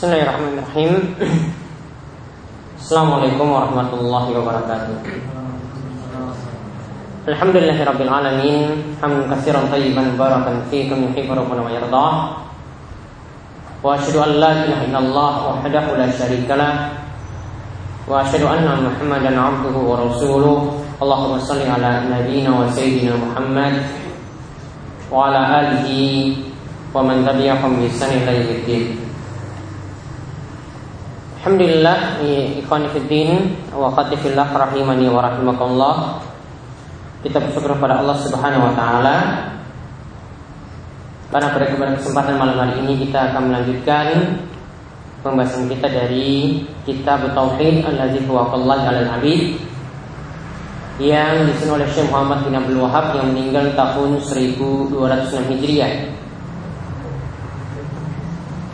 Bismillahirrahmanirrahim. Assalamualaikum warahmatullahi wabarakatuh. Alhamdulillahirabbil alamin, hamdan tayyiban barakan fihi kama yuhibbu rabbuna wa yardah. Wa asyhadu an la ilaha illallah wahdahu la syarika lah. Wa asyhadu anna Muhammadan abduhu wa rasuluh. Allahumma shalli ala nabiyyina wa sayyidina Muhammad wa ala alihi wa man tabi'ahum bi ihsan Alhamdulillah ikhwan fiddin wa khatifillah rahimani wa rahimakumullah. Kita bersyukur kepada Allah Subhanahu wa taala. Pada kesempatan malam hari ini kita akan melanjutkan pembahasan kita dari kitab Tauhid Al-Aziz wa Allah al-Habib yang disusun oleh Syekh Muhammad bin Abdul Wahab yang meninggal tahun 1206 Hijriah.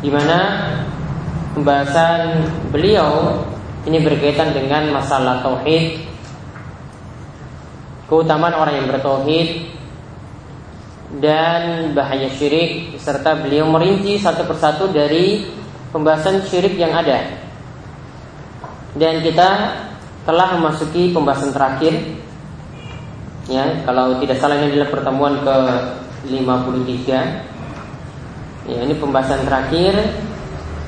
Di mana pembahasan beliau ini berkaitan dengan masalah tauhid, keutamaan orang yang bertauhid dan bahaya syirik serta beliau merinci satu persatu dari pembahasan syirik yang ada. Dan kita telah memasuki pembahasan terakhir. Ya kalau tidak salah ini adalah pertemuan ke 53 ya ini pembahasan terakhir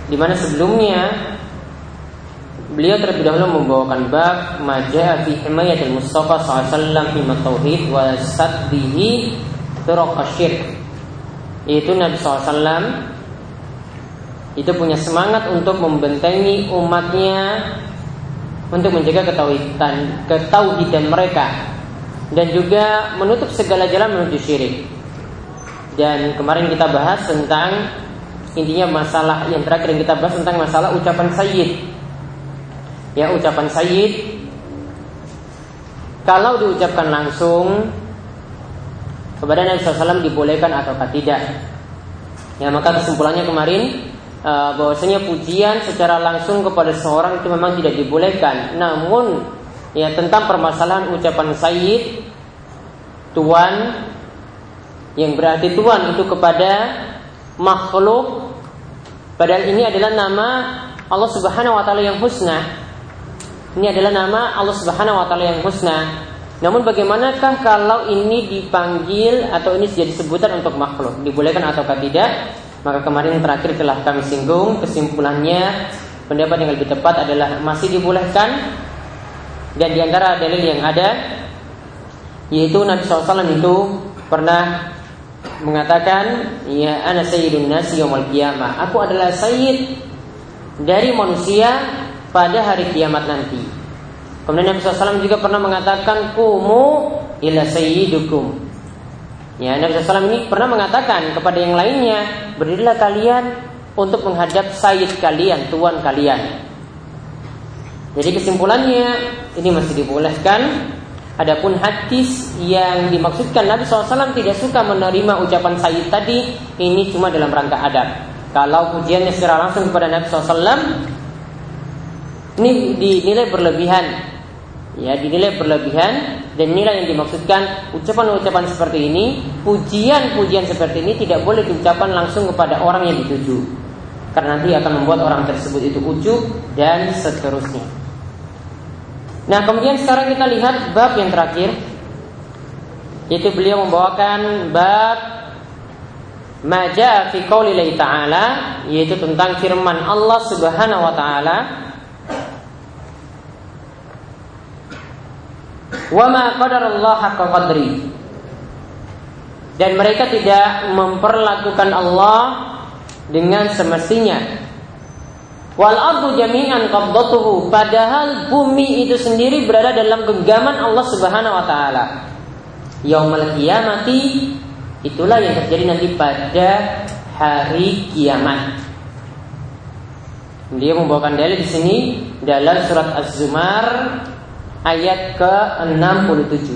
di mana sebelumnya beliau terlebih dahulu membawakan bab maja fi himayatil Mustafa SAW fi tauhid wa turuq asyirk yaitu Nabi SAW itu punya semangat untuk membentengi umatnya untuk menjaga ketauhidan ketauhidan mereka dan juga menutup segala jalan menuju syirik. Dan kemarin kita bahas tentang Intinya masalah yang terakhir yang kita bahas tentang masalah ucapan sayyid. Ya, ucapan sayyid kalau diucapkan langsung kepada Nabi SAW dibolehkan atau tidak. Ya, maka kesimpulannya kemarin uh, bahwasanya pujian secara langsung kepada seorang itu memang tidak dibolehkan. Namun ya tentang permasalahan ucapan sayyid tuan yang berarti tuan itu kepada makhluk padahal ini adalah nama Allah Subhanahu wa taala yang husna. Ini adalah nama Allah Subhanahu wa taala yang husna. Namun bagaimanakah kalau ini dipanggil atau ini jadi sebutan untuk makhluk? Dibolehkan atau tidak? Maka kemarin terakhir telah kami singgung kesimpulannya pendapat yang lebih tepat adalah masih dibolehkan dan di antara dalil yang ada yaitu Nabi SAW itu pernah mengatakan ya ana sayyidun nasi yaumul qiyamah. Aku adalah sayyid dari manusia pada hari kiamat nanti. Kemudian Nabi SAW juga pernah mengatakan kumu ila sayyidukum. Ya, Nabi SAW ini pernah mengatakan kepada yang lainnya, berdirilah kalian untuk menghadap sayyid kalian, tuan kalian. Jadi kesimpulannya ini masih dibolehkan Adapun hadis yang dimaksudkan Nabi SAW tidak suka menerima ucapan Sayyid tadi Ini cuma dalam rangka adab. Kalau pujiannya secara langsung kepada Nabi SAW Ini dinilai berlebihan. Ya dinilai berlebihan Dan nilai yang dimaksudkan Ucapan-ucapan seperti ini Pujian-pujian seperti ini tidak boleh diucapkan langsung kepada orang yang dituju. Karena nanti akan membuat orang tersebut itu ujuk Dan seterusnya Nah kemudian sekarang kita lihat bab yang terakhir Yaitu beliau membawakan bab Maja fi qaulillahi ta'ala Yaitu tentang firman Allah subhanahu wa ta'ala. Wa ma qadarallah haqqa qadri. Dan mereka tidak memperlakukan Allah dengan semestinya Wal ardu jami'an qabdatuhu padahal bumi itu sendiri berada dalam genggaman Allah Subhanahu wa taala. Yaumul qiyamati itulah yang terjadi nanti pada hari kiamat. Dia membawakan dalil di sini dalam surat Az-Zumar ayat ke-67.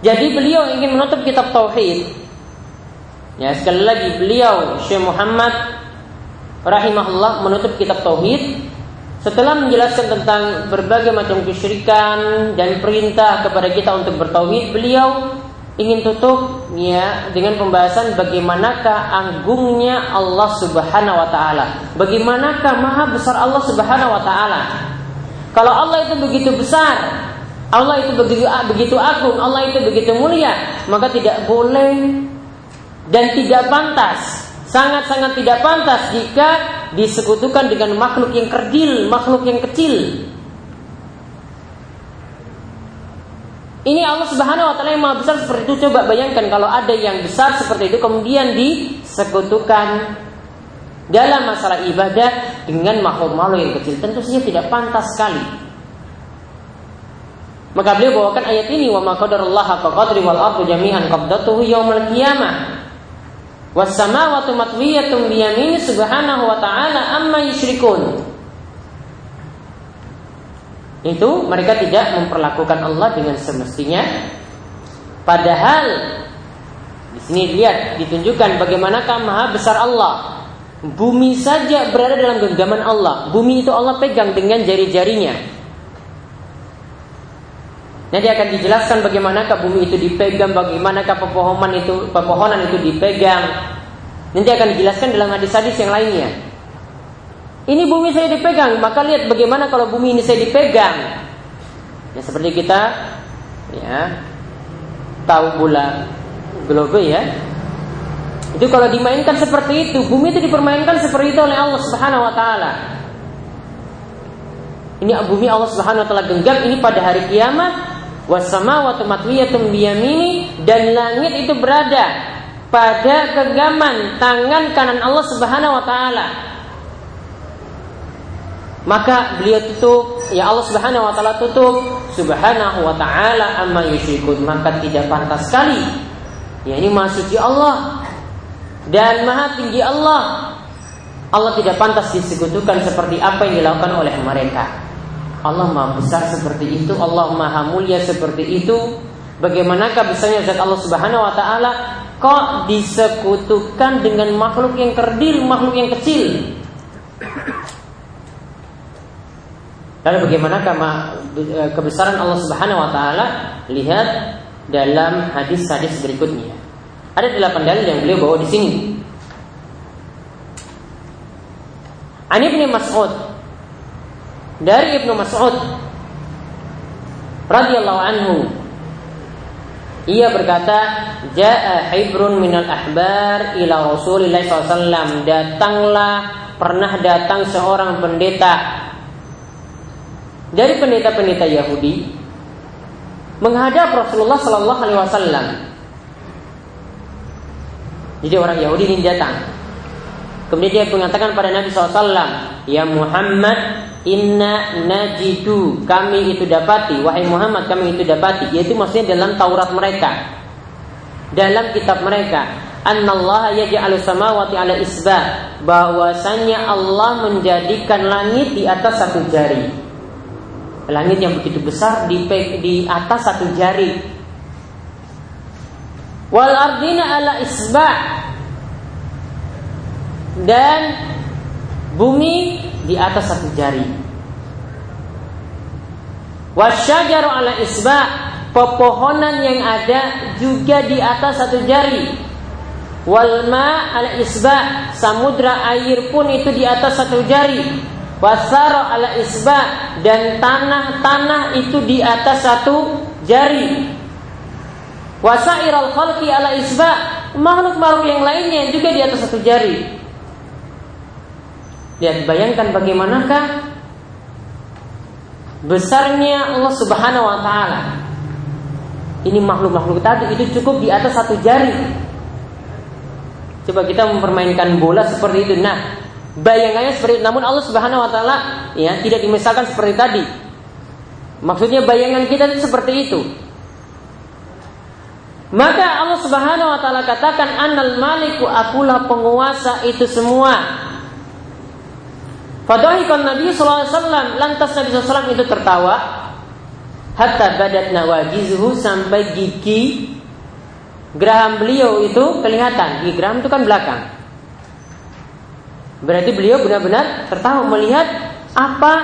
Jadi beliau ingin menutup kitab tauhid Ya, sekali lagi beliau Syekh Muhammad rahimahullah menutup kitab tauhid setelah menjelaskan tentang berbagai macam kesyirikan dan perintah kepada kita untuk bertauhid, beliau ingin tutup ya dengan pembahasan bagaimanakah agungnya Allah Subhanahu wa taala. Bagaimanakah maha besar Allah Subhanahu wa taala. Kalau Allah itu begitu besar, Allah itu begitu begitu agung, Allah itu begitu mulia, maka tidak boleh dan tidak pantas, sangat-sangat tidak pantas jika disekutukan dengan makhluk yang kerdil, makhluk yang kecil. Ini Allah Subhanahu wa taala yang Maha besar seperti itu. Coba bayangkan kalau ada yang besar seperti itu kemudian disekutukan dalam masalah ibadah dengan makhluk-makhluk yang kecil. Tentu saja tidak pantas sekali. Maka beliau bawakan ayat ini wa ma qadarullah qadri wal ardu jami'an qabdatuhu yaumil qiyamah. Was samawati matwiyatun bi yamini subhanahu wa ta'ala amma yusyrikun. Itu mereka tidak memperlakukan Allah dengan semestinya. Padahal di sini lihat ditunjukkan bagaimanakah maha besar Allah. Bumi saja berada dalam genggaman Allah. Bumi itu Allah pegang dengan jari-jarinya Nanti akan dijelaskan bagaimanakah bumi itu dipegang, bagaimanakah pepohonan itu pepohonan itu dipegang. Nanti akan dijelaskan dalam hadis-hadis yang lainnya. Ini bumi saya dipegang, maka lihat bagaimana kalau bumi ini saya dipegang. Ya seperti kita ya tahu bola globe ya. Itu kalau dimainkan seperti itu, bumi itu dipermainkan seperti itu oleh Allah Subhanahu wa taala. Ini bumi Allah Subhanahu wa taala genggam ini pada hari kiamat wasamawati matwiyatun biyamini dan langit itu berada pada genggaman tangan kanan Allah Subhanahu wa taala. Maka beliau tutup ya Allah Subhanahu wa taala tutup. Subhanahu wa taala amma yusyrikun. Maka tidak pantas sekali. Ya ini maha suci Allah. Dan maha tinggi Allah. Allah tidak pantas disekutukan seperti apa yang dilakukan oleh mereka Allah maha besar seperti itu Allah maha mulia seperti itu bagaimanakah besarnya zat Allah Subhanahu wa taala kok disekutukan dengan makhluk yang kerdil makhluk yang kecil Lalu bagaimana e, kebesaran Allah Subhanahu wa taala? Lihat dalam hadis-hadis berikutnya. Ada delapan dalil yang beliau bawa di sini. Ani bin Mas'ud dari Ibnu Mas'ud radhiyallahu anhu ia berkata, "Ja'a hibrun minal ahbar ila Rasulillah SAW." Datanglah pernah datang seorang pendeta dari pendeta-pendeta Yahudi menghadap Rasulullah Sallallahu Alaihi Wasallam. Jadi orang Yahudi ini datang. Kemudian dia mengatakan pada Nabi SAW, Ya Muhammad, Inna najidu. Kami itu dapati wahai Muhammad kami itu dapati. Yaitu maksudnya dalam Taurat mereka. Dalam kitab mereka. Annallaha yaj'alu samawati ala isba. Bahwasanya Allah menjadikan langit di atas satu jari. Langit yang begitu besar di, di atas satu jari. Wal ardina ala isba. Dan bumi di atas satu jari. Wasyajaru ala isba pepohonan yang ada juga di atas satu jari. Walma ala isba samudra air pun itu di atas satu jari. Wasaro ala isba dan tanah-tanah itu di atas satu jari. Wasairal khalqi ala isba makhluk-makhluk yang lainnya juga di atas satu jari. Lihat bayangkan bagaimanakah besarnya Allah Subhanahu wa taala. Ini makhluk-makhluk tadi itu cukup di atas satu jari. Coba kita mempermainkan bola seperti itu. Nah, Bayangannya seperti itu. Namun Allah Subhanahu wa taala ya tidak dimisalkan seperti tadi. Maksudnya bayangan kita itu seperti itu. Maka Allah Subhanahu wa taala katakan annal maliku akulah penguasa itu semua. Fadhahikon Nabi sallallahu alaihi wasallam lantas Nabi sallallahu itu tertawa hatta badat nawajizuhu sampai gigi geraham beliau itu kelihatan. Gigi geraham itu kan belakang. Berarti beliau benar-benar tertawa melihat apa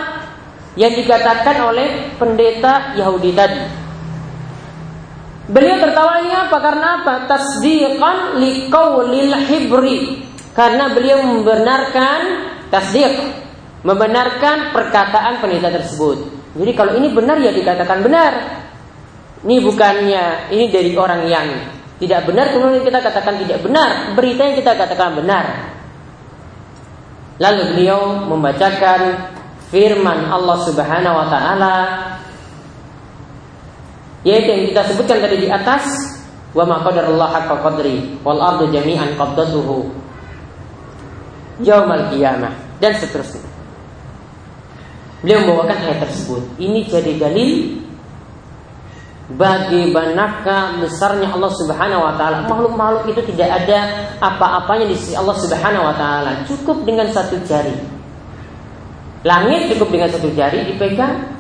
yang dikatakan oleh pendeta Yahudi tadi. Beliau tertawa ini apa? Karena apa? Tasdiqan liqaulil hibri. Karena beliau membenarkan tasdiq, membenarkan perkataan peneliti tersebut. Jadi kalau ini benar ya dikatakan benar. Ini bukannya ini dari orang yang tidak benar kemudian kita katakan tidak benar. Berita yang kita katakan benar. Lalu beliau membacakan firman Allah Subhanahu wa taala yaitu yang kita sebutkan tadi di atas wa ma qadarullah haqqa qadri wal ardu jami'an qabdatuhu yaumal qiyamah dan seterusnya. Beliau membawakan ayat tersebut. Ini jadi dalil bagaimanakah besarnya Allah Subhanahu wa taala. Makhluk-makhluk itu tidak ada apa-apanya di sisi Allah Subhanahu wa taala. Cukup dengan satu jari. Langit cukup dengan satu jari dipegang,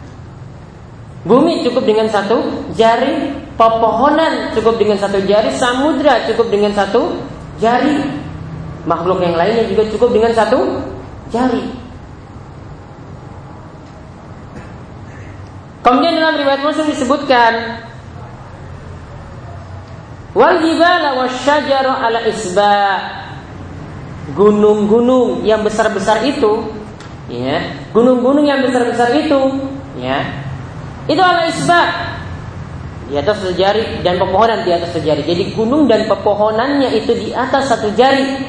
Bumi cukup dengan satu jari, pepohonan cukup dengan satu jari, samudra cukup dengan satu jari. Makhluk yang lainnya juga cukup dengan satu jari. Kemudian dalam riwayat Muslim disebutkan wal jibala wasyajara ala isba gunung-gunung yang besar-besar itu ya gunung-gunung yang besar-besar itu ya itu ala isbat di atas satu jari dan pepohonan di atas satu jari. Jadi gunung dan pepohonannya itu di atas satu jari.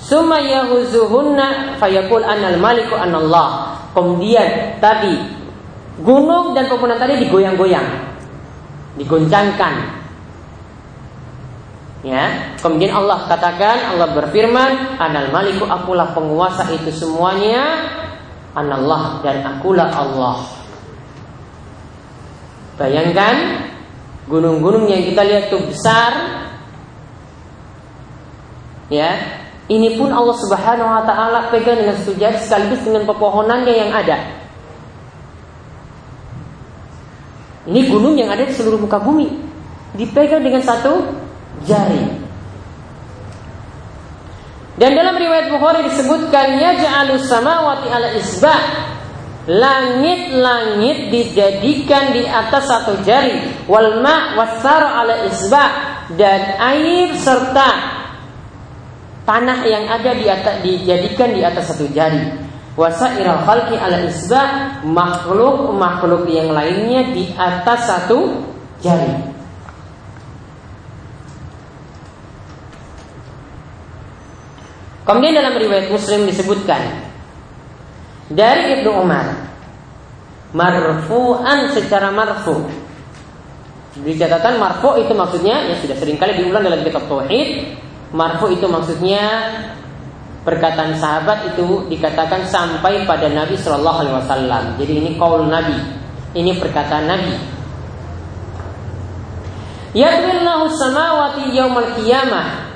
Summa yahuzuhunna fayaqul anal maliku anallah. Kemudian tadi gunung dan pepohonan tadi digoyang-goyang. Digoncangkan. Ya, kemudian Allah katakan, Allah berfirman, "Anal maliku akulah penguasa itu semuanya, anallah dan akulah Allah." Bayangkan gunung-gunung yang kita lihat itu besar. Ya, ini pun Allah Subhanahu wa taala pegang dengan jari sekaligus dengan pepohonannya yang ada. Ini gunung yang ada di seluruh muka bumi. Dipegang dengan satu jari. Dan dalam riwayat Bukhari disebutkan ya ja'alus samawati ala isba' Langit-langit dijadikan di atas satu jari. Wal ma' ala isba. Dan air serta Tanah yang ada di atas dijadikan di atas satu jari Wasairal khalqi ala isba Makhluk-makhluk yang lainnya di atas satu jari. Kemudian dalam riwayat Muslim disebutkan dari Ibnu Umar marfu'an secara marfu. Di catatan marfu itu maksudnya ya sudah sering kali diulang dalam kitab tauhid marfu itu maksudnya perkataan sahabat itu dikatakan sampai pada Nabi Shallallahu Alaihi Wasallam jadi ini kaul Nabi ini perkataan Nabi Yadrillahu samawati yaumal qiyamah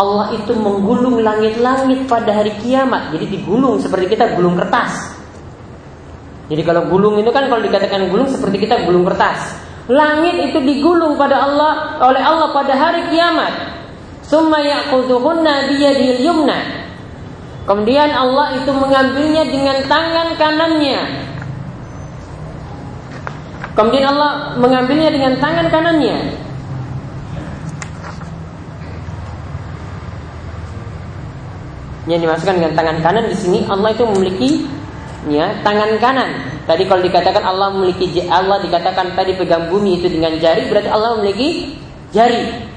Allah itu menggulung langit-langit pada hari kiamat. Jadi digulung seperti kita gulung kertas. Jadi kalau gulung itu kan kalau dikatakan gulung seperti kita gulung kertas. Langit itu digulung pada Allah oleh Allah pada hari kiamat. Summa ya'khudhuhunna biyadil yumna. Kemudian Allah itu mengambilnya dengan tangan kanannya. Kemudian Allah mengambilnya dengan tangan kanannya. yang dimasukkan dengan tangan kanan di sini Allah itu memiliki ya tangan kanan. Tadi kalau dikatakan Allah memiliki Allah dikatakan tadi pegang bumi itu dengan jari berarti Allah memiliki jari.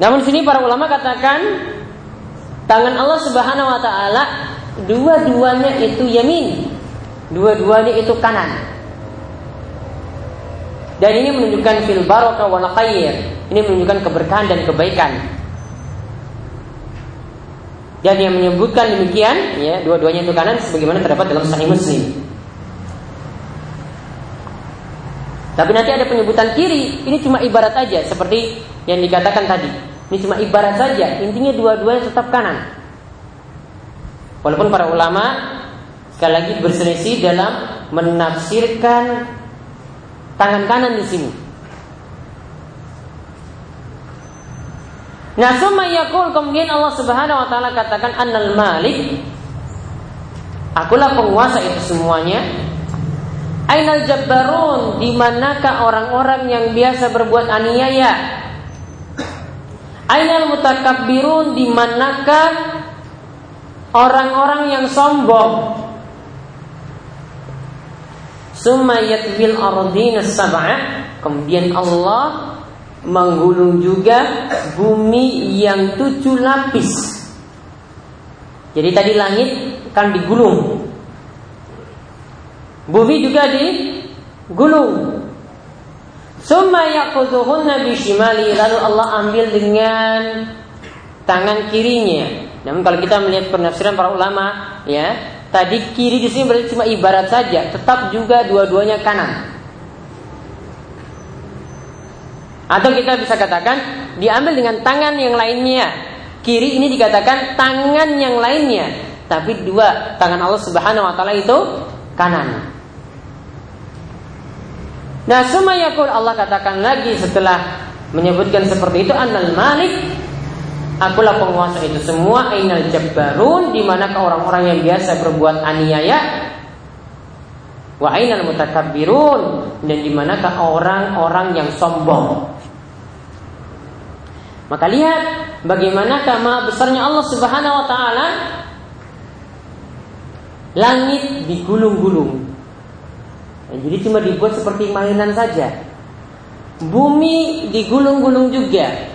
Namun sini para ulama katakan tangan Allah Subhanahu wa taala dua-duanya itu yamin. Dua-duanya itu kanan. Dan ini menunjukkan fil barokah wal khair. Ini menunjukkan keberkahan dan kebaikan. Dan yang menyebutkan demikian, ya, dua-duanya itu kanan sebagaimana terdapat dalam Sahih Muslim. Tapi nanti ada penyebutan kiri, ini cuma ibarat aja seperti yang dikatakan tadi. Ini cuma ibarat saja, intinya dua-duanya tetap kanan. Walaupun para ulama sekali lagi berselisih dalam menafsirkan tangan kanan di sini. Nah, summa yakul kemudian Allah Subhanahu wa taala katakan annal malik Akulah penguasa itu semuanya. Ainal jabbarun, di manakah orang-orang yang biasa berbuat aniaya? Ainal mutakabbirun, di manakah orang-orang yang sombong? Summa yatbil ardina sab'a. Kemudian Allah menggulung juga bumi yang tujuh lapis. Jadi tadi langit kan digulung. Bumi juga digulung. Summa yaquduhunna bishimali lalu Allah ambil dengan tangan kirinya. Namun kalau kita melihat penafsiran para ulama, ya, tadi kiri di sini berarti cuma ibarat saja, tetap juga dua-duanya kanan. Atau kita bisa katakan diambil dengan tangan yang lainnya. Kiri ini dikatakan tangan yang lainnya, tapi dua tangan Allah Subhanahu wa taala itu kanan. Nah, sumayakul Allah katakan lagi setelah menyebutkan seperti itu annal malik akulah penguasa itu semua ainal jabbarun di mana orang-orang yang biasa berbuat aniaya? Wa ainal mutakabbirun dan di manakah orang-orang yang sombong? Maka lihat bagaimana kama besarnya Allah Subhanahu wa taala. Langit digulung-gulung. Jadi cuma dibuat seperti mainan saja. Bumi digulung-gulung juga.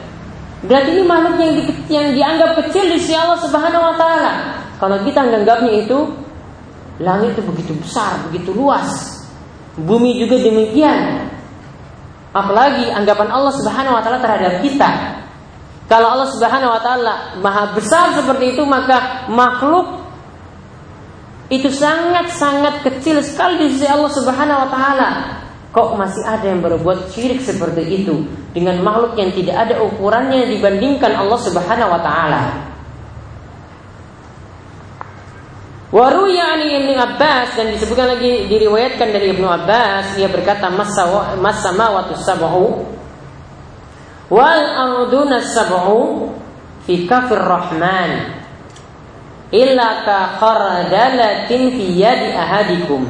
Berarti ini makhluk yang, di, yang dianggap kecil di sisi Allah Subhanahu wa taala. Kalau kita menganggapnya itu langit itu begitu besar, begitu luas. Bumi juga demikian. Apalagi anggapan Allah Subhanahu wa taala terhadap kita. Kalau Allah Subhanahu wa taala maha besar seperti itu maka makhluk itu sangat-sangat kecil sekali di sisi Allah Subhanahu wa taala. Kok masih ada yang berbuat syirik seperti itu dengan makhluk yang tidak ada ukurannya dibandingkan Allah Subhanahu wa taala. Waruya ani Ibnu Abbas dan disebutkan lagi diriwayatkan dari Ibnu Abbas ia berkata masa masa mawatu sab'u wal arduna sab'u fi kafir rahman illa ka khardalatin fi yadi ahadikum.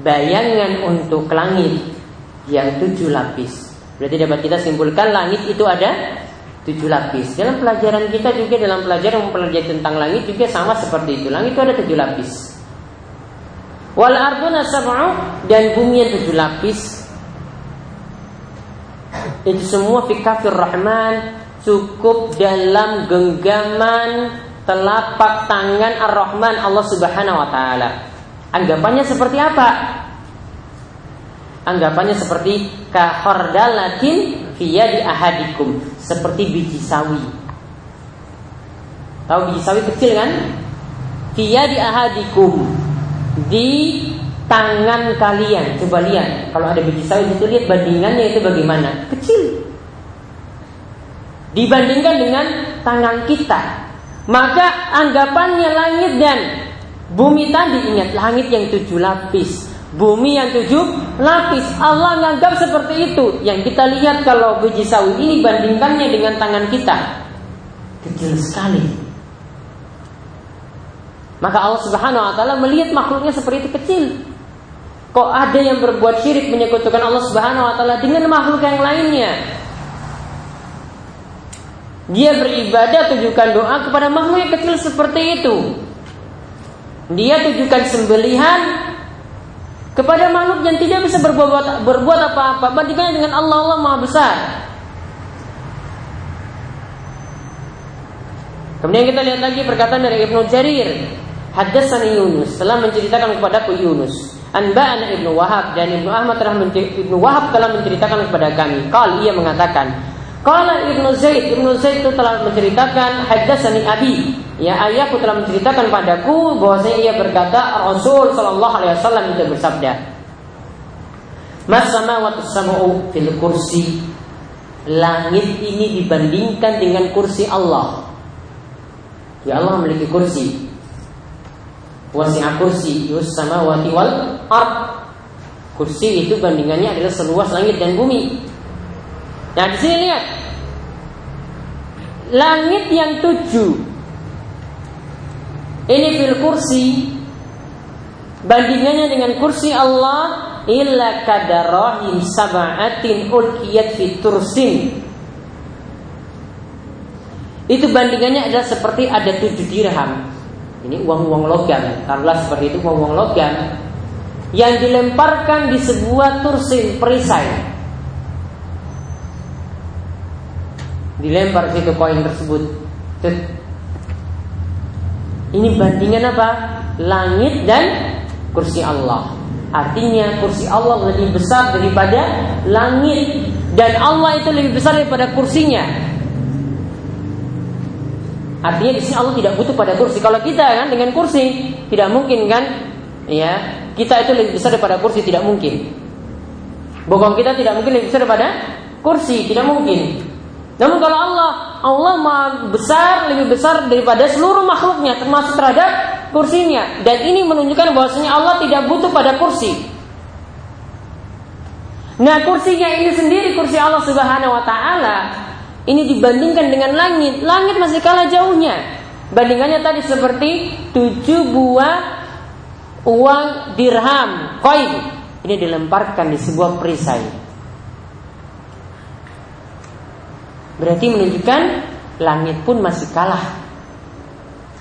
Bayangan untuk langit yang tujuh lapis. Berarti dapat kita simpulkan langit itu ada tujuh lapis. Dalam pelajaran kita juga dalam pelajaran mempelajari tentang langit juga sama seperti itu. Langit itu ada tujuh lapis. Wal arduna sab'u dan bumi yang tujuh lapis. Itu semua fikafir rahman cukup dalam genggaman telapak tangan ar-Rahman Allah Subhanahu wa taala. Anggapannya seperti apa? Anggapannya seperti kahordalatin via di ahadikum, seperti biji sawi. Tahu biji sawi kecil kan? Via di ahadikum di tangan kalian. Coba lihat, kalau ada biji sawi itu lihat bandingannya itu bagaimana? Kecil. Dibandingkan dengan tangan kita. Maka anggapannya langit dan bumi tadi ingat langit yang tujuh lapis, bumi yang tujuh lapis. Allah menganggap seperti itu. Yang kita lihat kalau biji sawi ini bandingkannya dengan tangan kita kecil sekali. Maka Allah Subhanahu wa taala melihat makhluknya seperti itu kecil. Kok ada yang berbuat syirik menyekutukan Allah Subhanahu wa taala dengan makhluk yang lainnya? Dia beribadah tujukan doa kepada makhluk yang kecil seperti itu. Dia tujukan sembelihan kepada makhluk yang tidak bisa berbuat berbuat apa-apa bandingkannya dengan Allah Allah Maha besar. Kemudian kita lihat lagi perkataan dari Ibnu Jarir. Haddatsani Yunus telah menceritakan kepadaku Yunus Anba'ana Ibnu Wahab dan Ibnu Ahmad telah Ibnu Wahab telah menceritakan kepada kami. Kal ia mengatakan, Kala Ibnu Zaid, Ibnu Zaid itu telah menceritakan hadatsani abi. Ya ayahku telah menceritakan padaku bahwasanya ia berkata Rasul Shallallahu alaihi wasallam itu bersabda, Mas samawati sab'u fil kursi. Langit ini dibandingkan dengan kursi Allah. Ya Allah memiliki kursi wasi'a kursi yus samawati wal ard. Kursi itu bandingannya adalah seluas langit dan bumi. Nah di sini lihat langit yang tujuh Ini fil kursi bandingannya dengan kursi Allah illa kadarahim sab'atin ulkiyat fitursin itu bandingannya adalah seperti ada tujuh dirham. Ini uang-uang logam. Taruhlah seperti itu uang-uang logam yang dilemparkan di sebuah tursin perisai. Dilempar situ koin tersebut. Ini bandingan apa? Langit dan kursi Allah. Artinya kursi Allah lebih besar daripada langit dan Allah itu lebih besar daripada kursinya. Artinya di sini Allah tidak butuh pada kursi. Kalau kita kan dengan kursi tidak mungkin kan, ya kita itu lebih besar daripada kursi tidak mungkin. Bokong kita tidak mungkin lebih besar daripada kursi tidak mungkin. Namun kalau Allah, Allah maha besar lebih besar daripada seluruh makhluknya termasuk terhadap kursinya. Dan ini menunjukkan bahwasanya Allah tidak butuh pada kursi. Nah kursinya ini sendiri kursi Allah Subhanahu Wa Taala ini dibandingkan dengan langit, langit masih kalah jauhnya. Bandingannya tadi seperti tujuh buah uang dirham, koin. Ini dilemparkan di sebuah perisai. Berarti menunjukkan langit pun masih kalah.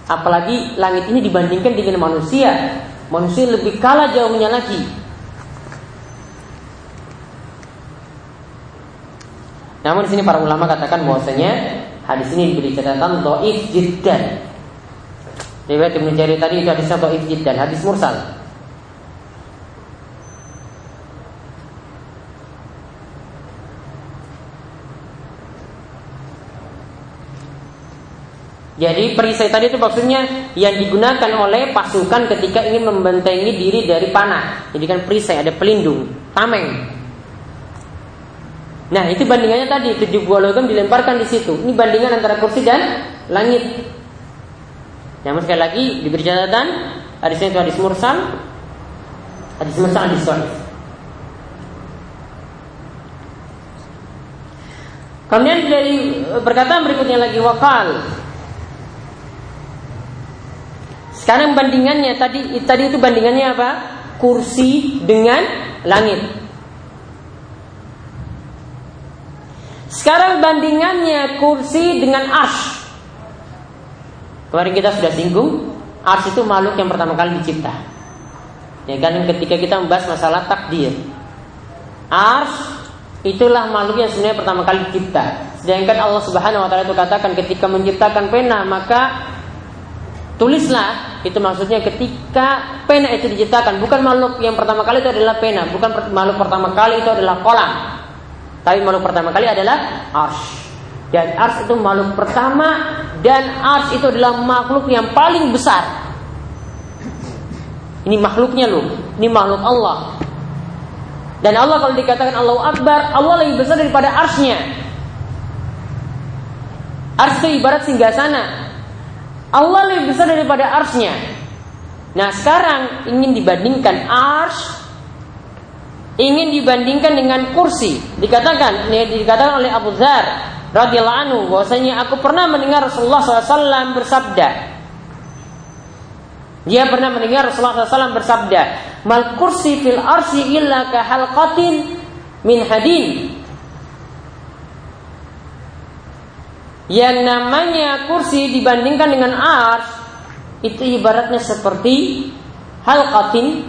Apalagi langit ini dibandingkan dengan manusia. Manusia lebih kalah jauhnya lagi. Namun di sini para ulama katakan bahwasanya hadis ini diberi catatan dhaif jiddan. Riwayat Ibnu tadi itu hadisnya dhaif jiddan, hadis mursal. Jadi perisai tadi itu maksudnya yang digunakan oleh pasukan ketika ingin membentengi diri dari panah. Jadi kan perisai ada pelindung, tameng. Nah itu bandingannya tadi tujuh buah logam dilemparkan di situ. Ini bandingan antara kursi dan langit. Namun sekali lagi diberi catatan hadisnya itu hadis mursal, hadis mursal hadis sahih. Kemudian dari perkataan berikutnya lagi wakal. Sekarang bandingannya tadi tadi itu bandingannya apa? Kursi dengan langit. Sekarang bandingannya kursi dengan arsh. Kemarin kita sudah singgung, arsh itu makhluk yang pertama kali dicipta. Ya kan ketika kita membahas masalah takdir. Arsh itulah makhluk yang sebenarnya pertama kali dicipta. Sedangkan Allah Subhanahu wa taala itu katakan ketika menciptakan pena maka tulislah itu maksudnya ketika pena itu diciptakan bukan makhluk yang pertama kali itu adalah pena bukan makhluk pertama kali itu adalah kolam tapi makhluk pertama kali adalah ars. Dan ars itu makhluk pertama dan ars itu adalah makhluk yang paling besar. Ini makhluknya loh, ini makhluk Allah. Dan Allah kalau dikatakan Allahu Akbar, Allah lebih besar daripada arsnya. Ars itu ibarat singgah sana. Allah lebih besar daripada arsnya. Nah sekarang ingin dibandingkan ars ingin dibandingkan dengan kursi. Dikatakan, dikatakan oleh Abu Dzar radhiyallahu anhu bahwasanya aku pernah mendengar Rasulullah SAW bersabda. Dia pernah mendengar Rasulullah SAW bersabda, "Mal kursi fil arsi illa ka halqatin min hadin." Yang namanya kursi dibandingkan dengan ars itu ibaratnya seperti halqatin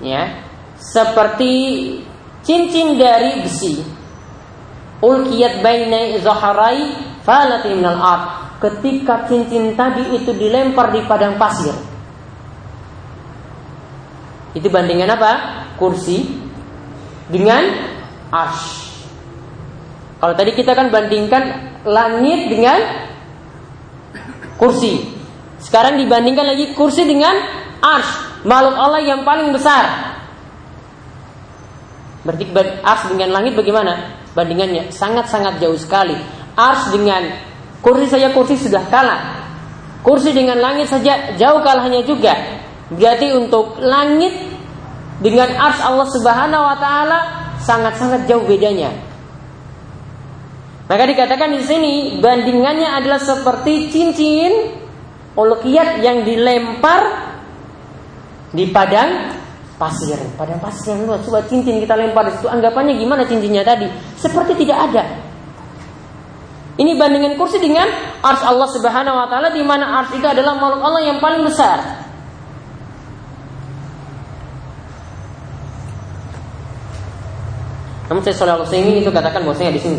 ya seperti cincin dari besi. Ulkiyat baina zaharai falati minal ard. Ketika cincin tadi itu dilempar di padang pasir. Itu bandingan apa? Kursi dengan ash. Kalau tadi kita kan bandingkan langit dengan kursi. Sekarang dibandingkan lagi kursi dengan ash. Makhluk Allah yang paling besar. Berarti ars dengan langit bagaimana? Bandingannya sangat-sangat jauh sekali. Ars dengan kursi saja kursi sudah kalah. Kursi dengan langit saja jauh kalahnya juga. Berarti untuk langit dengan ars Allah Subhanahu wa taala sangat-sangat jauh bedanya. Maka dikatakan di sini bandingannya adalah seperti cincin uluhiyat yang dilempar di padang pasir, padang pasir yang luas. Coba cincin kita lempar di situ, anggapannya gimana cincinnya tadi? Seperti tidak ada. Ini bandingin kursi dengan ars Allah Subhanahu wa taala di mana ars itu adalah makhluk Allah yang paling besar. Namun saya Shalih Al itu katakan bahwasanya di sini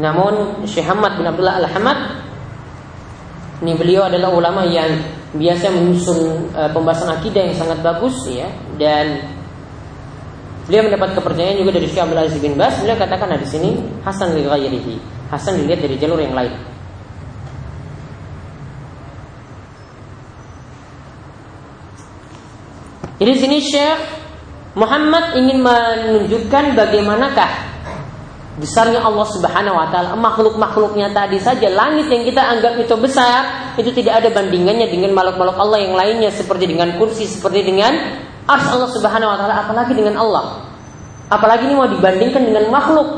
Namun Syekh Ahmad bin Abdullah Al-Hamad ini beliau adalah ulama yang biasa menyusun uh, pembahasan akidah yang sangat bagus ya. Dan beliau mendapat kepercayaan juga dari Syekh Abdul bin Bas. Beliau katakan di sini Hasan li ghairihi. Hasan dilihat dari jalur yang lain. Jadi sini Syekh Muhammad ingin menunjukkan bagaimanakah besarnya Allah Subhanahu wa taala, makhluk-makhluknya tadi saja, langit yang kita anggap itu besar, itu tidak ada bandingannya dengan makhluk-makhluk Allah yang lainnya seperti dengan kursi, seperti dengan ars Allah Subhanahu wa taala, apalagi dengan Allah. Apalagi ini mau dibandingkan dengan makhluk.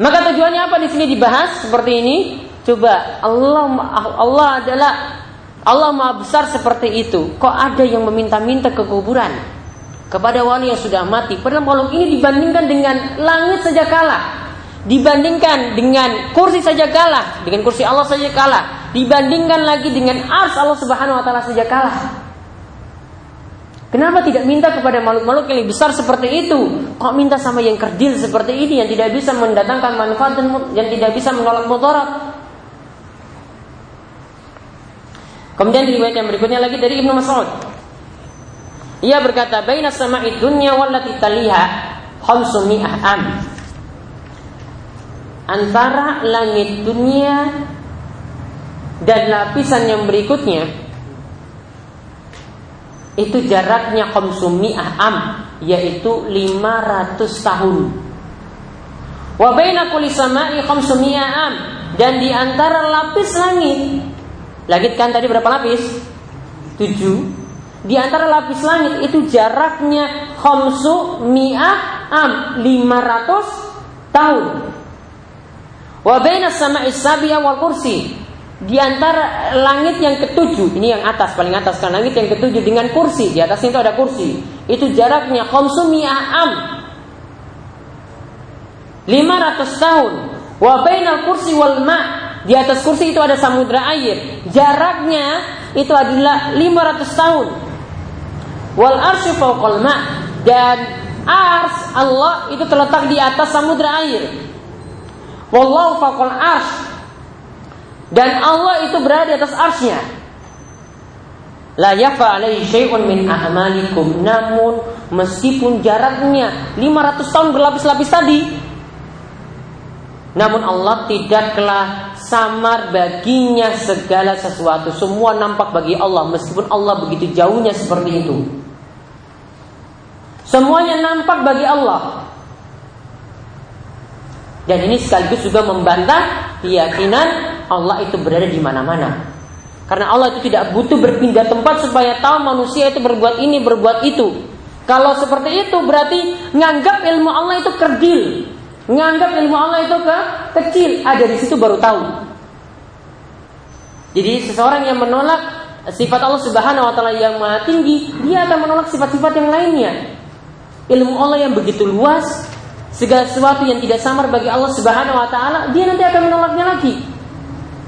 Maka tujuannya apa di sini dibahas seperti ini? Coba Allah Allah adalah Allah Maha besar seperti itu. Kok ada yang meminta-minta ke kuburan? Kepada wali yang sudah mati. Padahal makhluk ini dibandingkan dengan langit saja kalah. Dibandingkan dengan kursi saja kalah, dengan kursi Allah saja kalah, dibandingkan lagi dengan ars Allah Subhanahu wa taala saja kalah. Kenapa tidak minta kepada makhluk-makhluk yang lebih besar seperti itu? Kok minta sama yang kerdil seperti ini yang tidak bisa mendatangkan manfaat dan yang tidak bisa menolak mudarat? Kemudian di riwayat yang berikutnya lagi dari Ibnu Mas'ud. Ia berkata, "Baina sama'i dunya wallati taliha khamsumi'ah am." Antara langit dunia dan lapisan yang berikutnya itu jaraknya khamsumi'ah am, yaitu 500 tahun. Wa baina kulli sama'i khamsumi'ah am dan di antara lapis langit Langit kan tadi berapa lapis? Tujuh di antara lapis langit itu jaraknya khomsu mi'ah am 500 tahun. Wa baina sama'i sabiya wal kursi. Di antara langit yang ketujuh, ini yang atas paling atas kan langit yang ketujuh dengan kursi, di atasnya itu ada kursi. Itu jaraknya khomsu mi'ah am 500 tahun. Wa kursi wal ma' di atas kursi itu ada samudra air. Jaraknya itu adalah 500 tahun. Wal arsy fawqal ma dan ars Allah itu terletak di atas samudra air. Wallahu fawqal ars dan Allah itu berada di atas arsnya. La yafa alaihi syai'un min a'malikum namun meskipun jaraknya 500 tahun berlapis-lapis tadi namun Allah tidaklah samar baginya segala sesuatu. Semua nampak bagi Allah meskipun Allah begitu jauhnya seperti itu. Semuanya nampak bagi Allah. Dan ini sekaligus juga membantah keyakinan Allah itu berada di mana-mana. Karena Allah itu tidak butuh berpindah tempat supaya tahu manusia itu berbuat ini, berbuat itu. Kalau seperti itu berarti nganggap ilmu Allah itu kerdil. Nganggap ilmu Allah itu ke kecil, ada di situ baru tahu. Jadi seseorang yang menolak sifat Allah Subhanahu wa taala yang maha tinggi, dia akan menolak sifat-sifat yang lainnya. Ilmu Allah yang begitu luas, segala sesuatu yang tidak samar bagi Allah Subhanahu wa taala, dia nanti akan menolaknya lagi.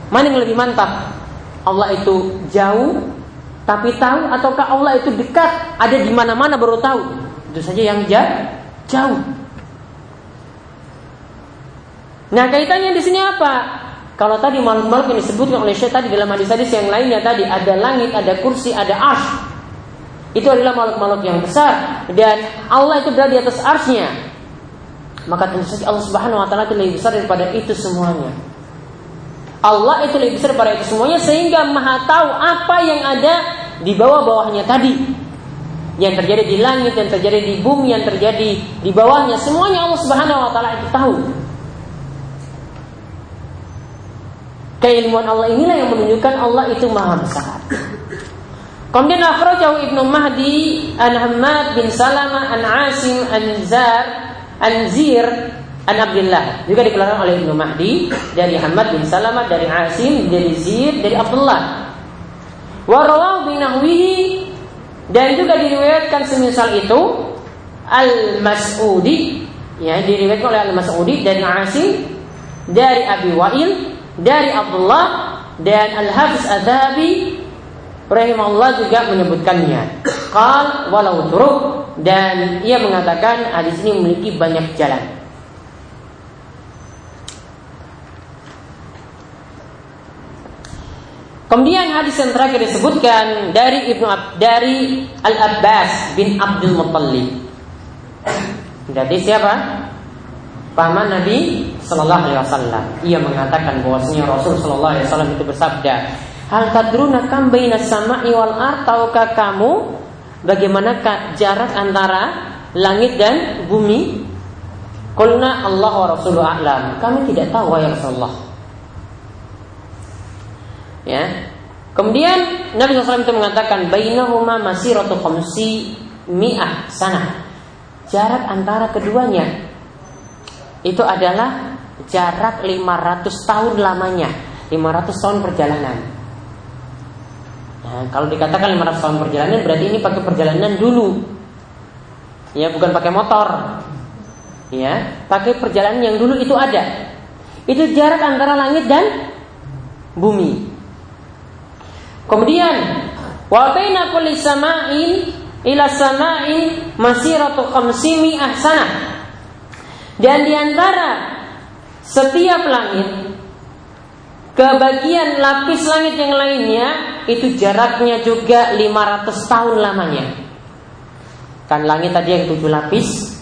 Mana yang lebih mantap? Allah itu jauh tapi tahu ataukah Allah itu dekat, ada di mana-mana baru tahu? Itu saja yang jauh. Nah, kaitannya di sini apa? Kalau tadi makhluk-makhluk yang disebutkan oleh Syekh tadi dalam hadis-hadis yang lainnya tadi ada langit, ada kursi, ada arsh. Itu adalah makhluk-makhluk yang besar dan Allah itu berada di atas arsnya. Maka tentu saja Allah Subhanahu wa taala itu lebih besar daripada itu semuanya. Allah itu lebih besar daripada itu semuanya sehingga Maha tahu apa yang ada di bawah-bawahnya tadi. Yang terjadi di langit, yang terjadi di bumi, yang terjadi di bawahnya, semuanya Allah Subhanahu wa taala itu tahu. Keilmuan Allah inilah yang menunjukkan Allah itu maha besar. Kemudian akhrajahu Ibnu Mahdi an Hamad bin Salama an Asim an Zar an Zir An Abdullah juga dikeluarkan oleh Ibnu Mahdi dari Ahmad bin Salamah dari Asim dari Zid dari Abdullah. Wa bin nahwihi dan juga diriwayatkan semisal itu Al Mas'udi ya diriwayatkan oleh Al Mas'udi dari Asim dari Abi Wa'il dari Abdullah dan Al Hafiz Adzabi rahimahullah juga menyebutkannya. Qal walau turuk dan ia mengatakan hadis ini memiliki banyak jalan. Kemudian hadis yang terakhir disebutkan dari Ibnu dari Al Abbas bin Abdul Muttalib. Jadi siapa? Paman Nabi Sallallahu Alaihi Wasallam. Ia mengatakan bahwasanya Rasul Sallallahu Alaihi Wasallam itu bersabda, Hal tadruna kam baina sama'i wal ard tahukah kamu bagaimana jarak antara langit dan bumi? Qulna Allah wa Rasuluhu a'lam. Kami tidak tahu ya Rasulullah. Ya. Kemudian Nabi SAW itu mengatakan bainahuma masiratu khamsi mi'ah sana. Jarak antara keduanya itu adalah jarak 500 tahun lamanya. 500 tahun perjalanan. Nah, kalau dikatakan 500 tahun perjalanan berarti ini pakai perjalanan dulu. Ya, bukan pakai motor. Ya, pakai perjalanan yang dulu itu ada. Itu jarak antara langit dan bumi. Kemudian wa baina kulli sama'in ila sama'in masiratu khamsimi ahsana. Dan di antara setiap langit ke bagian lapis langit yang lainnya itu jaraknya juga 500 tahun lamanya. Kan langit tadi yang tujuh lapis,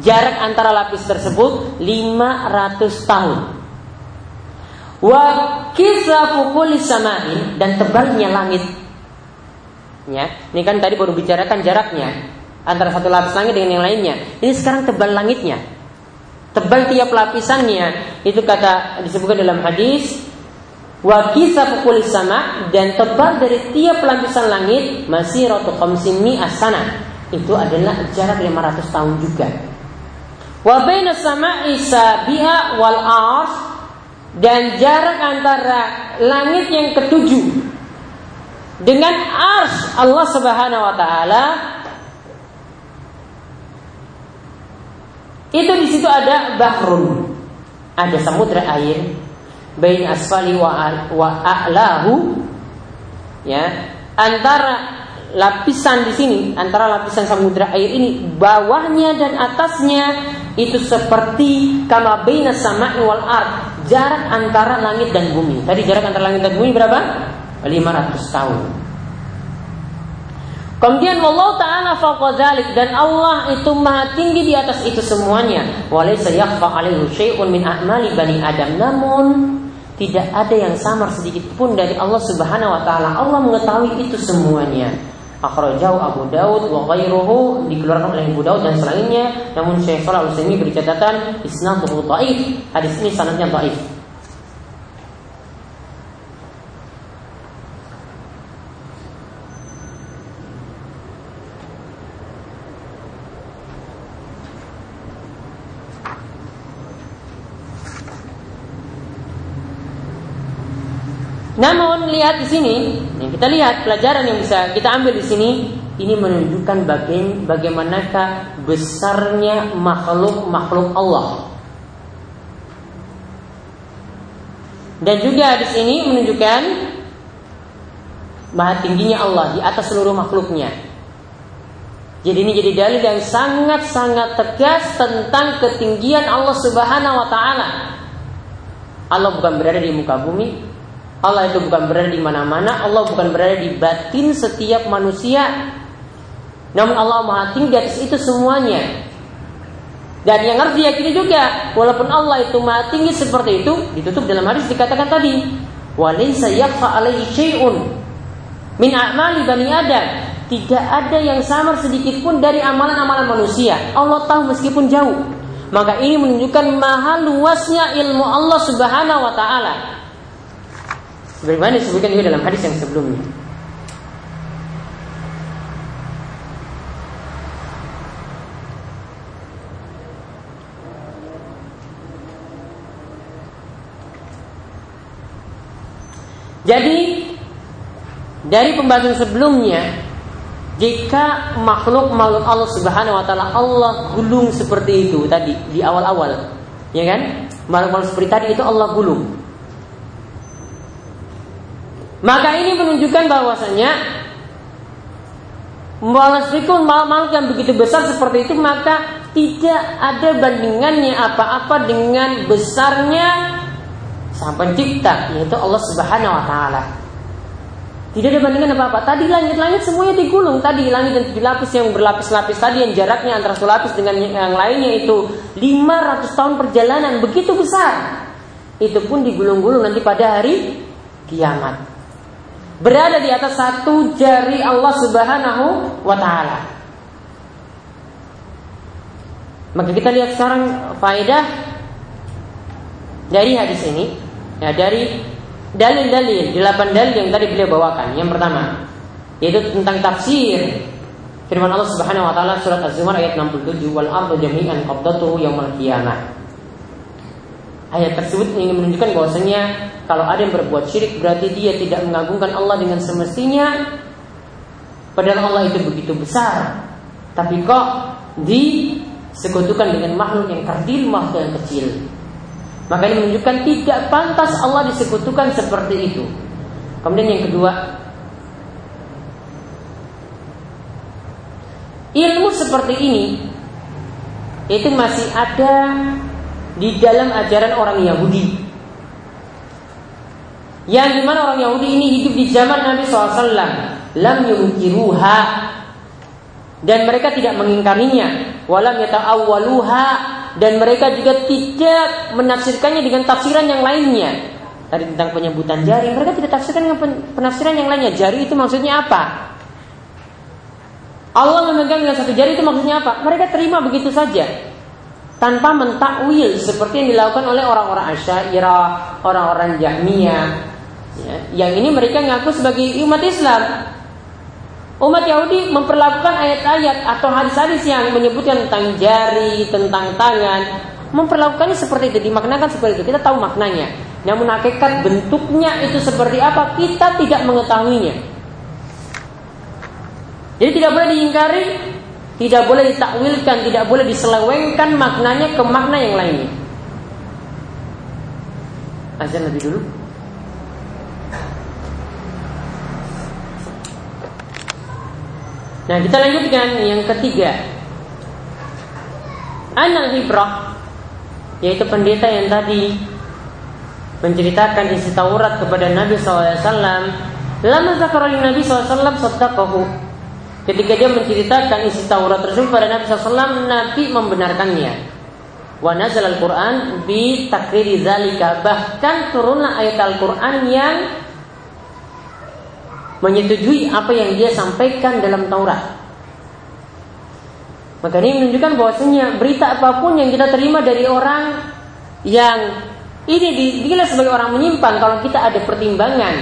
jarak antara lapis tersebut 500 tahun. Wa kisafu dan tebalnya langit. Ya, ini kan tadi baru bicarakan jaraknya antara satu lapis langit dengan yang lainnya. Ini sekarang tebal langitnya. Tebal tiap lapisannya itu kata disebutkan dalam hadis wa kisafu kulli sama dan tebal dari tiap lapisan langit masih rotu khamsimi asana. Itu adalah jarak 500 tahun juga. Wa baina sama'i sabiha wal ars dan jarak antara langit yang ketujuh dengan ars Allah Subhanahu wa taala itu di situ ada bahrun ada samudra air bain asfali wa, wa a'lahu ya antara lapisan di sini antara lapisan samudra air ini bawahnya dan atasnya itu seperti kama baina sama'i wal ard jarak antara langit dan bumi. Tadi jarak antara langit dan bumi berapa? 500 tahun. Kemudian Allah Ta'ala faqadhalik dan Allah itu maha tinggi di atas itu semuanya. Walaysa yakhfa alaihi syai'un min a'mali bani Adam. Namun tidak ada yang samar sedikit pun dari Allah Subhanahu wa taala. Allah mengetahui itu semuanya. Akhrajahu Abu Daud wa ghairuhu dikeluarkan oleh Abu Daud dan selainnya. Namun Syekh Shalal Utsaimin beri catatan isnaduhu dhaif. Hadis ini sanadnya dhaif. Namun lihat di sini, yang kita lihat pelajaran yang bisa kita ambil di sini, ini menunjukkan bagaimanakah besarnya makhluk-makhluk Allah. Dan juga di sini menunjukkan maha tingginya Allah di atas seluruh makhluknya. Jadi ini jadi dalil yang sangat-sangat tegas tentang ketinggian Allah Subhanahu wa taala. Allah bukan berada di muka bumi, Allah itu bukan berada di mana-mana, Allah bukan berada di batin setiap manusia. Namun Allah Maha Tinggi atas itu semuanya. Dan yang harus diyakini juga, walaupun Allah itu Maha Tinggi seperti itu, ditutup dalam hadis dikatakan tadi, walaysa yakfa alaihi syai'un min a'mali bani Adam. Tidak ada yang samar sedikit pun dari amalan-amalan manusia. Allah tahu meskipun jauh. Maka ini menunjukkan maha luasnya ilmu Allah Subhanahu wa taala. Sebagaimana disebutkan juga dalam hadis yang sebelumnya. Jadi dari pembahasan sebelumnya jika makhluk makhluk Allah Subhanahu wa taala Allah gulung seperti itu tadi di awal-awal ya kan makhluk, makhluk seperti tadi itu Allah gulung maka ini menunjukkan bahwasanya Meskipun makhluk yang begitu besar seperti itu maka tidak ada bandingannya apa-apa dengan besarnya sang pencipta yaitu Allah Subhanahu wa taala. Tidak ada bandingan apa-apa. Tadi langit-langit semuanya digulung. Tadi langit dan tujuh yang berlapis-lapis tadi yang jaraknya antara satu lapis dengan yang lainnya itu 500 tahun perjalanan begitu besar. Itu pun digulung-gulung nanti pada hari kiamat berada di atas satu jari Allah Subhanahu wa taala. Maka kita lihat sekarang faedah dari hadis ini ya dari dalil-dalil delapan dalil yang tadi beliau bawakan. Yang pertama yaitu tentang tafsir firman Allah Subhanahu wa taala surat Az-Zumar ayat 67 wal ardu jami'an qabdatuhu yaumil qiyamah. Ayat tersebut ingin menunjukkan bahwasanya kalau ada yang berbuat syirik berarti dia tidak mengagungkan Allah dengan semestinya. Padahal Allah itu begitu besar. Tapi kok disekutukan dengan makhluk yang kerdil, makhluk yang kecil. Maka ini menunjukkan tidak pantas Allah disekutukan seperti itu. Kemudian yang kedua, ilmu seperti ini itu masih ada di dalam ajaran orang Yahudi. Yang di mana orang Yahudi ini hidup di zaman Nabi SAW. Lam yungkiruha Dan mereka tidak mengingkarinya. Walam yata'awwaluha. Dan mereka juga tidak menafsirkannya dengan tafsiran yang lainnya. Tadi tentang penyebutan jari. Mereka tidak tafsirkan dengan penafsiran yang lainnya. Jari itu maksudnya apa? Allah memegang dengan satu jari itu maksudnya apa? Mereka terima begitu saja tanpa mentakwil seperti yang dilakukan oleh orang-orang Asy'ariyah, orang-orang Jahmiyah. Ya, yang ini mereka ngaku sebagai umat Islam. Umat Yahudi memperlakukan ayat-ayat atau hadis-hadis yang menyebutkan tentang jari, tentang tangan, memperlakukannya seperti itu, dimaknakan seperti itu. Kita tahu maknanya. Namun hakikat bentuknya itu seperti apa, kita tidak mengetahuinya. Jadi tidak boleh diingkari tidak boleh ditakwilkan, tidak boleh diselewengkan maknanya ke makna yang lainnya. Azan lebih dulu. Nah kita lanjutkan yang ketiga Anak hibrah Yaitu pendeta yang tadi Menceritakan isi Taurat kepada Nabi SAW Lama zakarali Nabi SAW Sadaqahu Ketika dia menceritakan isi Taurat tersebut pada Nabi SAW, Nabi membenarkannya. Wa nazal al-Quran bi takriri zalika. Bahkan turunlah ayat Al-Quran yang menyetujui apa yang dia sampaikan dalam Taurat. Maka ini menunjukkan bahwasanya berita apa pun yang kita terima dari orang yang ini dinilai sebagai orang menyimpang kalau kita ada pertimbangan,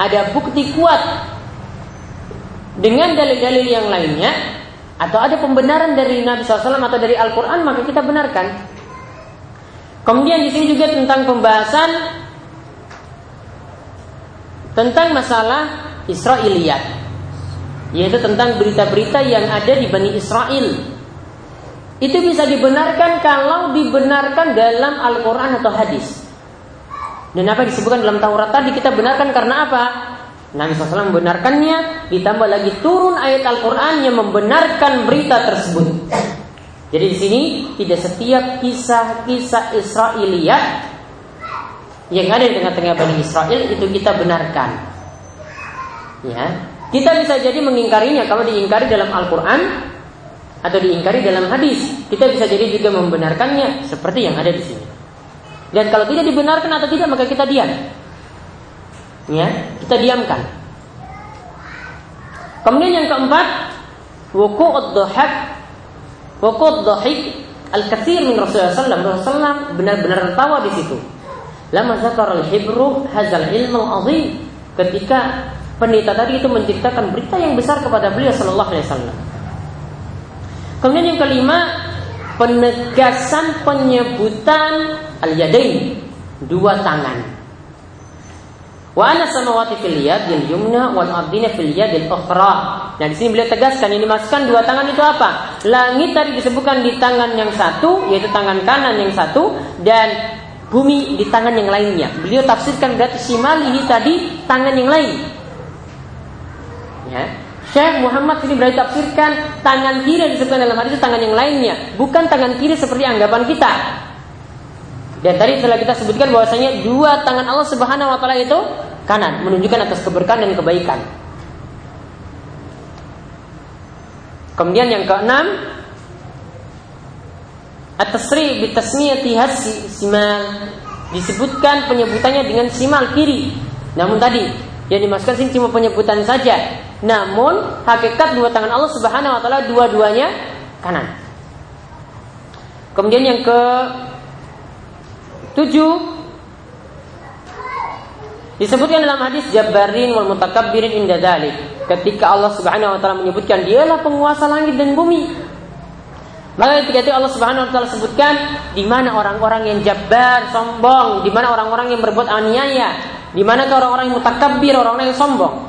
ada bukti kuat dengan dalil-dalil yang lainnya atau ada pembenaran dari Nabi SAW atau dari Al-Quran maka kita benarkan. Kemudian di sini juga tentang pembahasan tentang masalah Israiliyat, yaitu tentang berita-berita yang ada di Bani Israel. Itu bisa dibenarkan kalau dibenarkan dalam Al-Quran atau hadis. Dan apa disebutkan dalam Taurat tadi kita benarkan karena apa? Nabi SAW membenarkannya, ditambah lagi turun ayat Al-Quran yang membenarkan berita tersebut. Jadi di sini tidak setiap kisah-kisah Israiliyat yang ada di tengah-tengah Bani Israel itu kita benarkan. Ya, kita bisa jadi mengingkarinya kalau diingkari dalam Al-Quran atau diingkari dalam hadis. Kita bisa jadi juga membenarkannya seperti yang ada di sini. Dan kalau tidak dibenarkan atau tidak maka kita diam ya kita diamkan. Kemudian yang keempat wuku'ud dhahak wuku'ud dhahik al-katsir min Rasulullah sallallahu alaihi wasallam benar-benar tertawa di situ. Lama zakar al-hibru hazal ilmu azim ketika pendeta tadi itu menceritakan berita yang besar kepada beliau sallallahu alaihi wasallam. Kemudian yang kelima penegasan penyebutan al-yadain dua tangan Wa ana samawati fil yadil yumna wal ardina fil yadil ukhra. Nah, di sini beliau tegaskan yang dimasukkan dua tangan itu apa? Langit tadi disebutkan di tangan yang satu, yaitu tangan kanan yang satu dan bumi di tangan yang lainnya. Beliau tafsirkan berarti simal ini tadi tangan yang lain. Ya. Syekh Muhammad ini berarti tafsirkan tangan kiri yang disebutkan dalam hadis itu tangan yang lainnya, bukan tangan kiri seperti anggapan kita. Dan tadi telah kita sebutkan bahwasanya dua tangan Allah Subhanahu wa taala itu kanan, menunjukkan atas keberkahan dan kebaikan. Kemudian yang keenam, At-tasri bi tasmiyati simal disebutkan penyebutannya dengan simal kiri. Namun tadi yang dimasukkan sini cuma penyebutan saja. Namun hakikat dua tangan Allah Subhanahu wa taala dua-duanya kanan. Kemudian yang ke Tujuh. Disebutkan dalam hadis Jabbarin wal mutakabbirin inda dalik Ketika Allah subhanahu wa ta'ala menyebutkan Dialah penguasa langit dan bumi. Maka ketika itu Allah subhanahu wa ta'ala sebutkan di mana orang-orang yang jabbar, sombong? Di mana orang-orang yang berbuat aniaya? Di mana orang-orang yang mutakabbir, orang-orang yang sombong?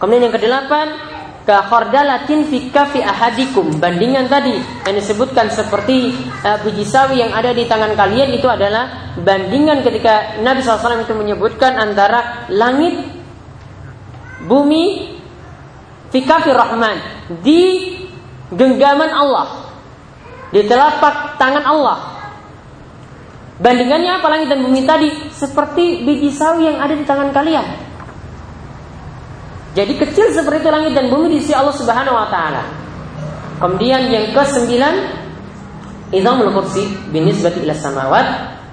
Kemudian yang kedelapan khardalatin fi kafi ahadikum. Bandingan tadi yang disebutkan seperti uh, biji sawi yang ada di tangan kalian itu adalah bandingan ketika Nabi SAW itu menyebutkan antara langit, bumi, fi kafi rahman di genggaman Allah, di telapak tangan Allah. Bandingannya apa langit dan bumi tadi? Seperti biji sawi yang ada di tangan kalian. Jadi kecil seperti itu langit dan bumi di sisi Allah Subhanahu wa taala. Kemudian yang ke-9 Idhamul kursi binisbati ila samawat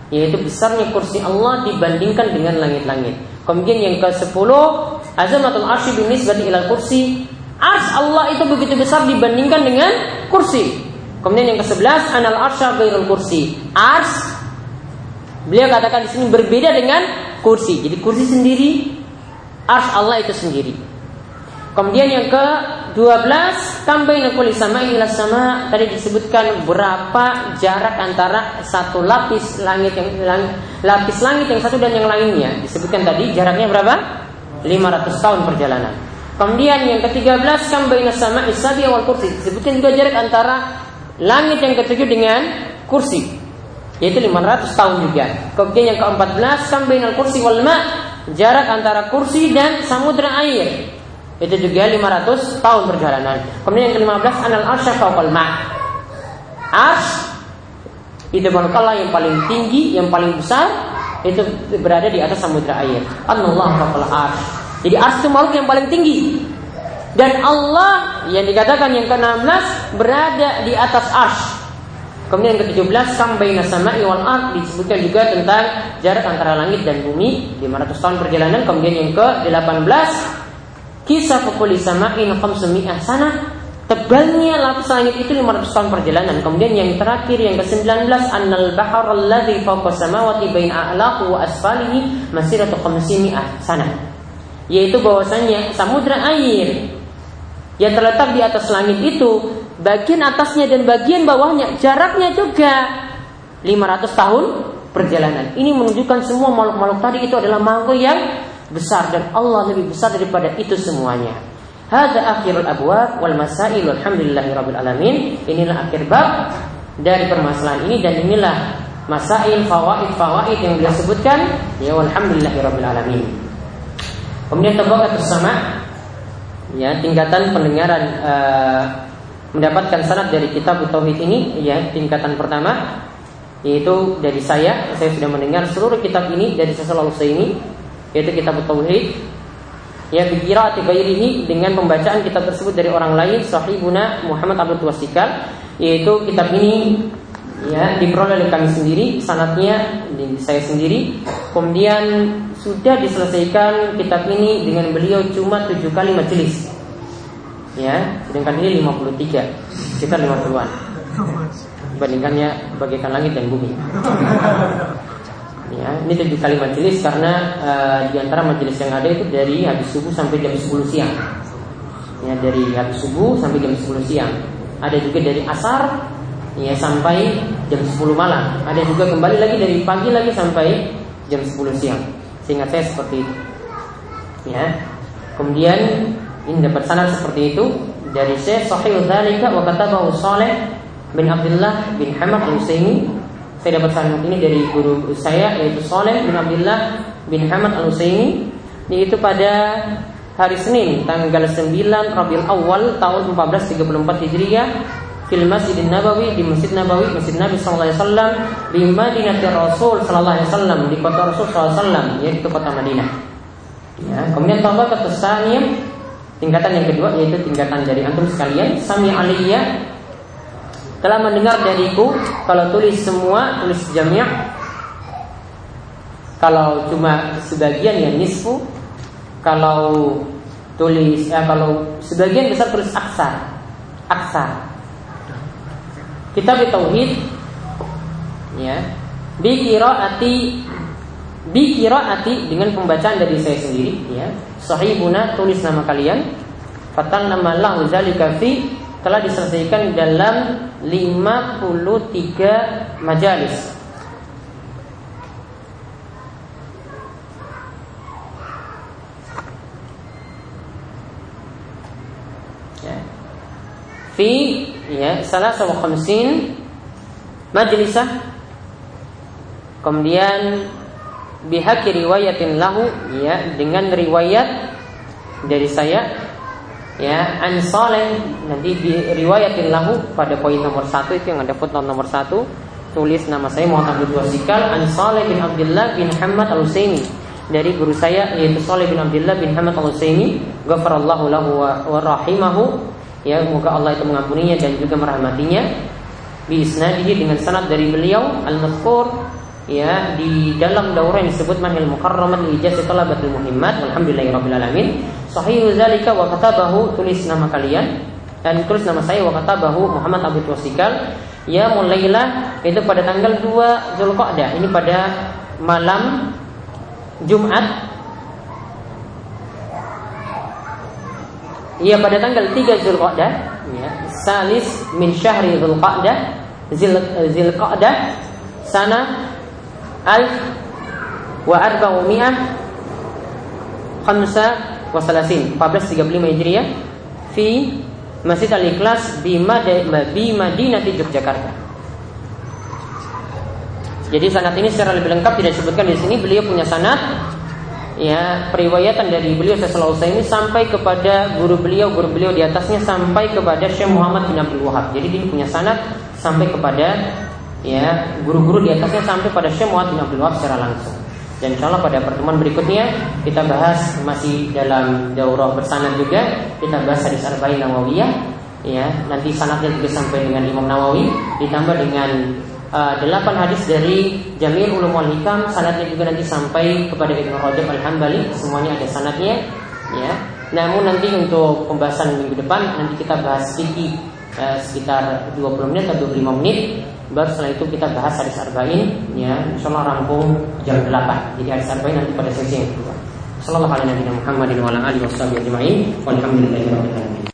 yaitu besarnya kursi Allah dibandingkan dengan langit-langit. Kemudian yang ke-10 azamatul arsy binisbati ila kursi Ars Allah itu begitu besar dibandingkan dengan kursi. Kemudian yang ke-11 anal arsya ghairul kursi. Ars beliau katakan di sini berbeda dengan kursi. Jadi kursi sendiri, ars Allah itu sendiri. Kemudian yang ke 12 tambahin kulli sama ila sama tadi disebutkan berapa jarak antara satu lapis langit yang lapis langit yang satu dan yang lainnya. Disebutkan tadi jaraknya berapa? 500 tahun perjalanan. Kemudian yang ke-13 tambahin sama isabi wal kursi. Disebutkan juga jarak antara langit yang ketujuh dengan kursi. Yaitu 500 tahun juga. Kemudian yang ke-14 tambahin kursi wal ma jarak antara kursi dan samudra air itu juga 500 tahun perjalanan. Kemudian yang ke-15 anal arsy fawqal ma. Ars itu manakala yang paling tinggi, yang paling besar itu berada di atas samudra air. Allah fawqal ars. Jadi ars itu makhluk yang paling tinggi. Dan Allah yang dikatakan yang ke-16 berada di atas ars. Kemudian yang ke-17 sampai nasama'i wal ard disebutkan juga tentang jarak antara langit dan bumi 500 tahun perjalanan. Kemudian yang ke-18 Kisah kukuli sama'in khamsumi'ah sana Tebalnya lapis langit itu 500 tahun perjalanan. Kemudian yang terakhir yang ke-19 annal bahar alladhi fawqa samawati bain a'laqu wa asfalihi masiratu khamsimi'ah sana. Yaitu bahwasanya samudra air yang terletak di atas langit itu bagian atasnya dan bagian bawahnya jaraknya juga 500 tahun perjalanan. Ini menunjukkan semua makhluk-makhluk tadi itu adalah makhluk yang besar dan Allah lebih besar daripada itu semuanya. Hada akhirul abwab wal masail alhamdulillahi rabbil alamin. Inilah akhir bab dari permasalahan ini dan inilah masail fawaid fawaid yang beliau sebutkan ya walhamdulillahi rabbil alamin. Kemudian tabaqat bersama ya tingkatan pendengaran uh, mendapatkan sanad dari kitab tauhid ini ya tingkatan pertama yaitu dari saya saya sudah mendengar seluruh kitab ini dari Syaikh ini yaitu kitab tauhid ya bikirati ghairihi dengan pembacaan kitab tersebut dari orang lain sahibuna Muhammad Abdul Wasikal yaitu kitab ini ya diperoleh oleh kami sendiri sanatnya saya sendiri. Kemudian sudah diselesaikan kitab ini dengan beliau cuma tujuh kali majelis. Ya sedangkan ini 53 sekitar 50-an bandingkannya bagaikan langit dan bumi Ya, ini tujuh kali majelis karena uh, di antara majelis yang ada itu dari habis subuh sampai jam 10 siang. Ya, dari habis subuh sampai jam 10 siang. Ada juga dari asar ya sampai jam 10 malam. Ada juga kembali lagi dari pagi lagi sampai jam 10 siang. Seingat saya seperti itu. Ya. Kemudian ini dapat sanad seperti itu dari Syekh Sahih Dzalika wa katabahu Saleh bin Abdullah bin Hamad Al-Utsaimin. Saya dapat sanad ini dari guru saya yaitu Saleh bin Abdullah bin Hamad Al-Utsaimin yaitu pada hari Senin tanggal 9 Rabiul Awal tahun 1434 Hijriah fil Masjid Nabawi di Masjid Nabawi Masjid Nabi sallallahu alaihi wasallam di Madinatul Rasul sallallahu alaihi wasallam di kota Rasul sallallahu alaihi wasallam yaitu kota Madinah. Ya, kemudian tabaqat tsaniyah tingkatan yang kedua yaitu tingkatan dari antum sekalian sami aliyah telah mendengar dariku kalau tulis semua tulis jami' kalau cuma sebagian ya nisfu kalau tulis ya kalau sebagian besar tulis aksar. Aksar. Kitab tauhid ya. Bi qiraati qiraati dengan pembacaan dari saya sendiri ya. Sahibuna tulis nama kalian. Fatal nama lahu zalika fi telah diselesaikan dalam 53 majalis. Fi ya salah sama khamsin majlisah. Kemudian bihaki riwayatin lahu ya dengan riwayat dari saya ya an saleh nanti di riwayatin lahu pada poin nomor satu itu yang ada footnote nomor satu. Tulis nama saya Muhammad Abdul Wasikal an Saleh bin Abdullah bin Hamad al Husaini dari guru saya yaitu Saleh bin Abdullah bin Hamad al Husaini ghafarallahu lahu wa rahimahu. Ya semoga Allah itu mengampuninya dan juga merahmatinya. Bi isnadihi dengan sanad dari beliau al-mazkur. Ya di dalam daurah yang disebut Manhil Mukarramat li talabatul muhimmat alhamdulillahirabbil alamin sahih zalika wa katabahu tulis nama kalian dan tulis nama saya wa katabahu Muhammad Abu Wasikal ya mulailah itu pada tanggal 2 Zulqa'dah ini pada malam Jumat. Ia pada tanggal 3 Zulqa'dah ya, Salis min syahri Zulqa'dah Zil, Zilqa'dah Sana Alf Wa arba'u mi'ah Khamsa wa salasin 1435 Hijriah Fi Masjid Al-Ikhlas Bi Madinati Yogyakarta Jadi sanat ini secara lebih lengkap tidak disebutkan di sini beliau punya sanat ya periwayatan dari beliau Syaikh ini sampai kepada guru beliau, guru beliau di atasnya sampai kepada Syekh Muhammad bin Abdul Wahab. Jadi dia punya sanad sampai kepada ya guru-guru di atasnya sampai pada Syekh Muhammad bin Abdul Wahab secara langsung. Dan insya pada pertemuan berikutnya kita bahas masih dalam daurah bersanad juga. Kita bahas hadis arba'in nawawiyah. Ya nanti sanadnya juga sampai dengan Imam Nawawi. Ditambah dengan uh, delapan hadis dari Jamil Ulum wal Hikam. Sanadnya juga nanti sampai kepada Ibnu Rajab Al Hambali semuanya ada sanadnya. Ya. Namun nanti untuk pembahasan minggu depan nanti kita bahas sedikit uh, sekitar 20 menit atau 25 menit baru setelah itu kita bahas hadis arba'in ya insyaallah rampung jam 8 jadi hadis arba'in nanti pada sesi yang kedua. Sallallahu alaihi wa sallam Muhammadin wa